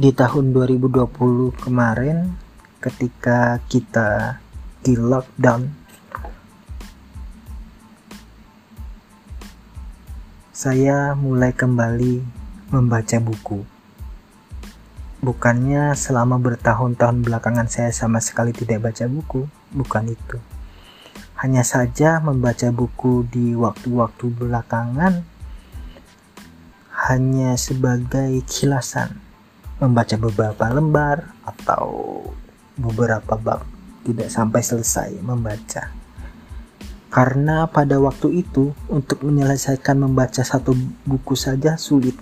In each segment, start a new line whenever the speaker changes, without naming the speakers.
di tahun 2020 kemarin ketika kita di lockdown saya mulai kembali membaca buku. Bukannya selama bertahun-tahun belakangan saya sama sekali tidak baca buku bukan itu. Hanya saja membaca buku di waktu-waktu belakangan hanya sebagai kilasan membaca beberapa lembar atau beberapa bab tidak sampai selesai membaca. Karena pada waktu itu untuk menyelesaikan membaca satu buku saja sulit.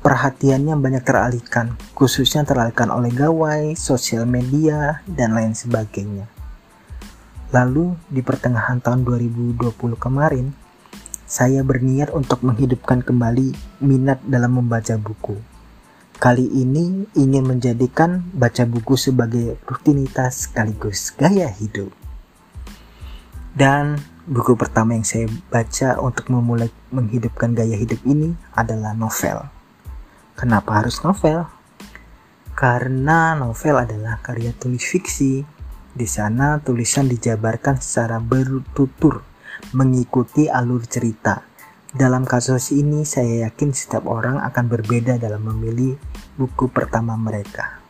Perhatiannya banyak teralihkan khususnya teralihkan oleh gawai, sosial media, dan lain sebagainya. Lalu di pertengahan tahun 2020 kemarin saya berniat untuk menghidupkan kembali minat dalam membaca buku Kali ini ingin menjadikan baca buku sebagai rutinitas sekaligus gaya hidup. Dan buku pertama yang saya baca untuk memulai menghidupkan gaya hidup ini adalah novel. Kenapa harus novel? Karena novel adalah karya tulis fiksi. Di sana tulisan dijabarkan secara bertutur mengikuti alur cerita dalam kasus ini, saya yakin setiap orang akan berbeda dalam memilih buku pertama mereka.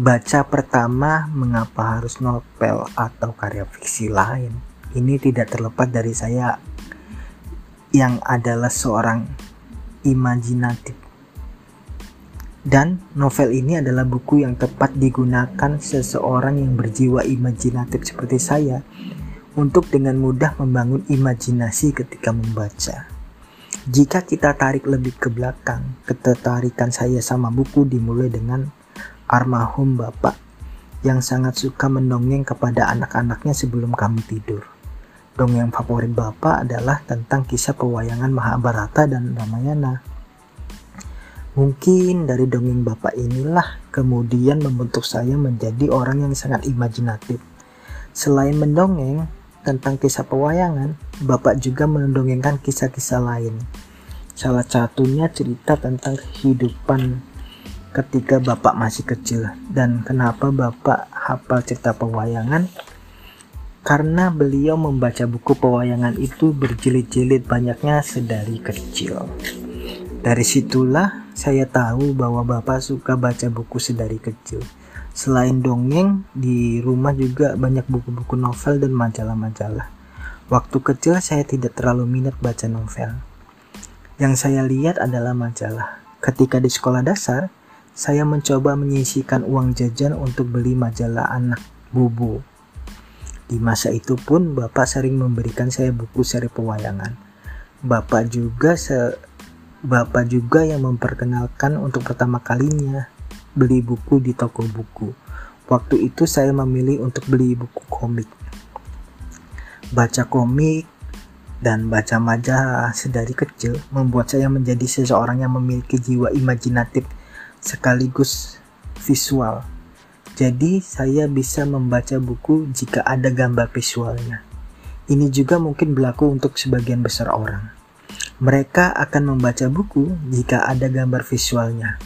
Baca pertama, mengapa harus novel atau karya fiksi lain? Ini tidak terlepas dari saya yang adalah seorang imajinatif. Dan novel ini adalah buku yang tepat digunakan seseorang yang berjiwa imajinatif seperti saya untuk dengan mudah membangun imajinasi ketika membaca. Jika kita tarik lebih ke belakang, ketertarikan saya sama buku dimulai dengan armahum bapak yang sangat suka mendongeng kepada anak-anaknya sebelum kami tidur. Dongeng favorit bapak adalah tentang kisah pewayangan Mahabharata dan Ramayana. Mungkin dari dongeng bapak inilah kemudian membentuk saya menjadi orang yang sangat imajinatif. Selain mendongeng, tentang kisah pewayangan, Bapak juga mendongengkan kisah-kisah lain. Salah satunya cerita tentang kehidupan ketika Bapak masih kecil dan kenapa Bapak hafal cerita pewayangan karena beliau membaca buku pewayangan itu berjilid-jilid banyaknya sedari kecil. Dari situlah saya tahu bahwa Bapak suka baca buku sedari kecil. Selain dongeng, di rumah juga banyak buku-buku novel dan majalah-majalah. Waktu kecil saya tidak terlalu minat baca novel. Yang saya lihat adalah majalah. Ketika di sekolah dasar, saya mencoba menyisikan uang jajan untuk beli majalah anak bubu. Di masa itu pun Bapak sering memberikan saya buku seri pewayangan. Bapak juga se Bapak juga yang memperkenalkan untuk pertama kalinya beli buku di toko buku. Waktu itu saya memilih untuk beli buku komik. Baca komik dan baca majalah sedari kecil membuat saya menjadi seseorang yang memiliki jiwa imajinatif sekaligus visual. Jadi saya bisa membaca buku jika ada gambar visualnya. Ini juga mungkin berlaku untuk sebagian besar orang. Mereka akan membaca buku jika ada gambar visualnya.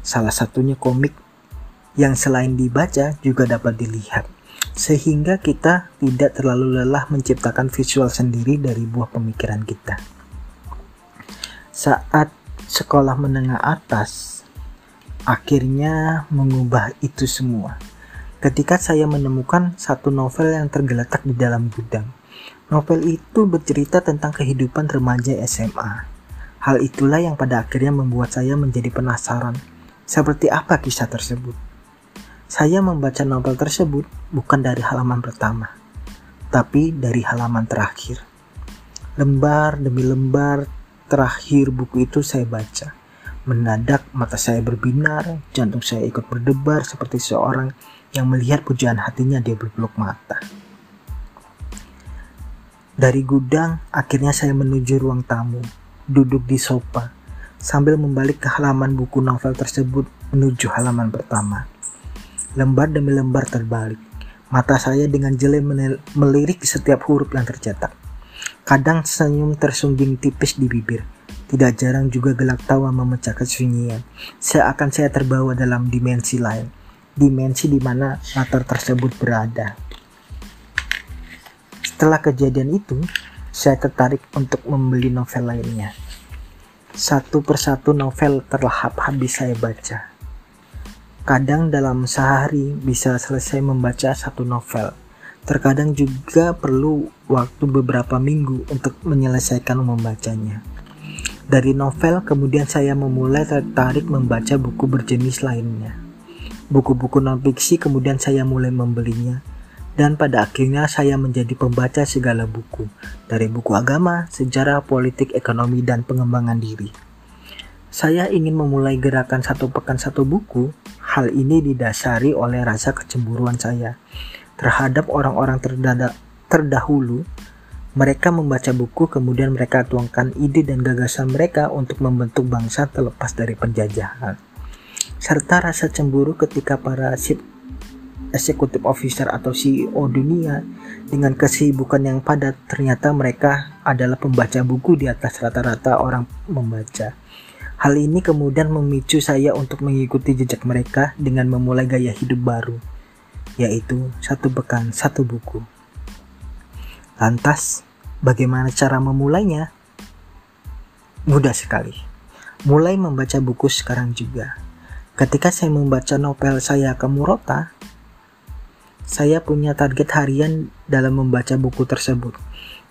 Salah satunya komik yang selain dibaca juga dapat dilihat. Sehingga kita tidak terlalu lelah menciptakan visual sendiri dari buah pemikiran kita. Saat sekolah menengah atas, akhirnya mengubah itu semua. Ketika saya menemukan satu novel yang tergeletak di dalam gudang. Novel itu bercerita tentang kehidupan remaja SMA. Hal itulah yang pada akhirnya membuat saya menjadi penasaran seperti apa kisah tersebut? Saya membaca novel tersebut bukan dari halaman pertama, tapi dari halaman terakhir. Lembar demi lembar terakhir buku itu saya baca. Mendadak mata saya berbinar, jantung saya ikut berdebar seperti seorang yang melihat pujaan hatinya dia berpeluk mata. Dari gudang, akhirnya saya menuju ruang tamu, duduk di sofa, sambil membalik ke halaman buku novel tersebut menuju halaman pertama. Lembar demi lembar terbalik. Mata saya dengan jeli melirik setiap huruf yang tercetak. Kadang senyum tersungging tipis di bibir. Tidak jarang juga gelak tawa memecah kesunyian. Seakan saya terbawa dalam dimensi lain. Dimensi di mana latar tersebut berada. Setelah kejadian itu, saya tertarik untuk membeli novel lainnya. Satu persatu novel terlahap habis saya baca. Kadang dalam sehari bisa selesai membaca satu novel. Terkadang juga perlu waktu beberapa minggu untuk menyelesaikan membacanya. Dari novel kemudian saya memulai tertarik membaca buku berjenis lainnya. Buku-buku non-fiksi kemudian saya mulai membelinya dan pada akhirnya saya menjadi pembaca segala buku, dari buku agama, sejarah, politik, ekonomi, dan pengembangan diri. Saya ingin memulai gerakan satu pekan satu buku. Hal ini didasari oleh rasa kecemburuan saya terhadap orang-orang terdahulu. Mereka membaca buku, kemudian mereka tuangkan ide dan gagasan mereka untuk membentuk bangsa terlepas dari penjajahan. Serta rasa cemburu ketika para executive officer atau CEO dunia dengan kesibukan yang padat ternyata mereka adalah pembaca buku di atas rata-rata orang membaca. Hal ini kemudian memicu saya untuk mengikuti jejak mereka dengan memulai gaya hidup baru, yaitu satu pekan satu buku. Lantas, bagaimana cara memulainya? Mudah sekali. Mulai membaca buku sekarang juga. Ketika saya membaca novel saya ke Murota, saya punya target harian dalam membaca buku tersebut.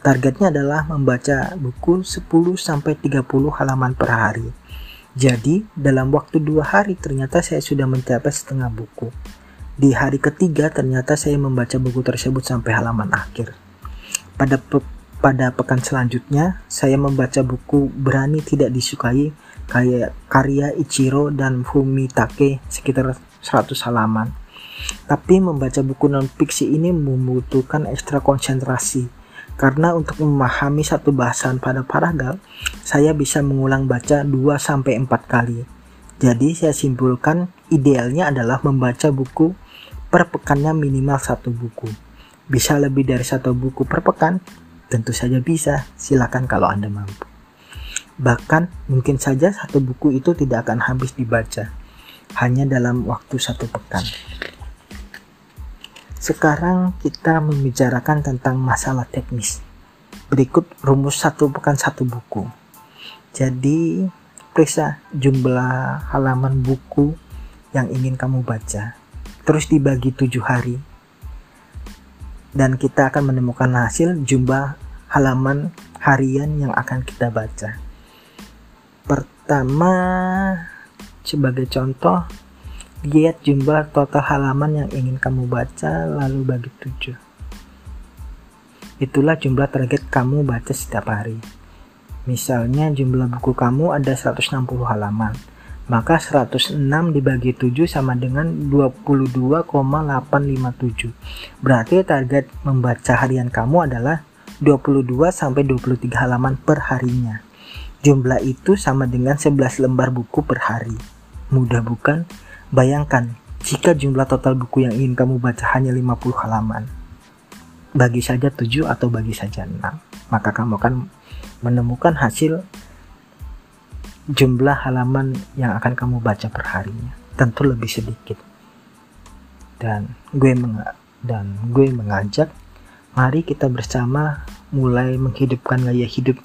Targetnya adalah membaca buku 10-30 halaman per hari. Jadi, dalam waktu dua hari ternyata saya sudah mencapai setengah buku. Di hari ketiga ternyata saya membaca buku tersebut sampai halaman akhir. Pada pe pada pekan selanjutnya, saya membaca buku Berani Tidak Disukai kayak karya Ichiro dan Fumitake sekitar 100 halaman. Tapi membaca buku non-fiksi ini membutuhkan ekstra konsentrasi. Karena untuk memahami satu bahasan pada paragraf, saya bisa mengulang baca 2-4 kali. Jadi saya simpulkan idealnya adalah membaca buku per pekannya minimal satu buku. Bisa lebih dari satu buku per pekan? Tentu saja bisa, silakan kalau Anda mampu. Bahkan mungkin saja satu buku itu tidak akan habis dibaca, hanya dalam waktu satu pekan. Sekarang kita membicarakan tentang masalah teknis. Berikut rumus satu pekan satu buku. Jadi, periksa jumlah halaman buku yang ingin kamu baca. Terus dibagi tujuh hari. Dan kita akan menemukan hasil jumlah halaman harian yang akan kita baca. Pertama, sebagai contoh, Lihat jumlah total halaman yang ingin kamu baca, lalu bagi 7. Itulah jumlah target kamu baca setiap hari. Misalnya jumlah buku kamu ada 160 halaman. Maka 106 dibagi 7 sama dengan 22,857. Berarti target membaca harian kamu adalah 22 sampai 23 halaman per harinya. Jumlah itu sama dengan 11 lembar buku per hari. Mudah bukan? Bayangkan, jika jumlah total buku yang ingin kamu baca hanya 50 halaman, bagi saja 7 atau bagi saja 6, maka kamu akan menemukan hasil jumlah halaman yang akan kamu baca per harinya. Tentu lebih sedikit. Dan gue meng dan gue mengajak mari kita bersama mulai menghidupkan gaya hidup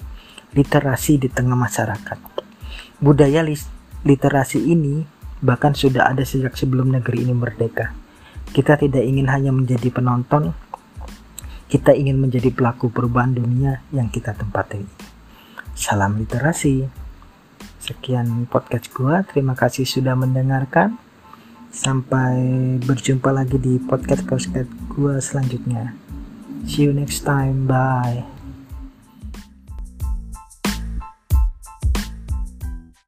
literasi di tengah masyarakat. Budaya literasi ini bahkan sudah ada sejak sebelum negeri ini merdeka. Kita tidak ingin hanya menjadi penonton, kita ingin menjadi pelaku perubahan dunia yang kita tempati. Salam literasi. Sekian podcast gua, terima kasih sudah mendengarkan. Sampai berjumpa lagi di podcast podcast gua selanjutnya. See you next time. Bye.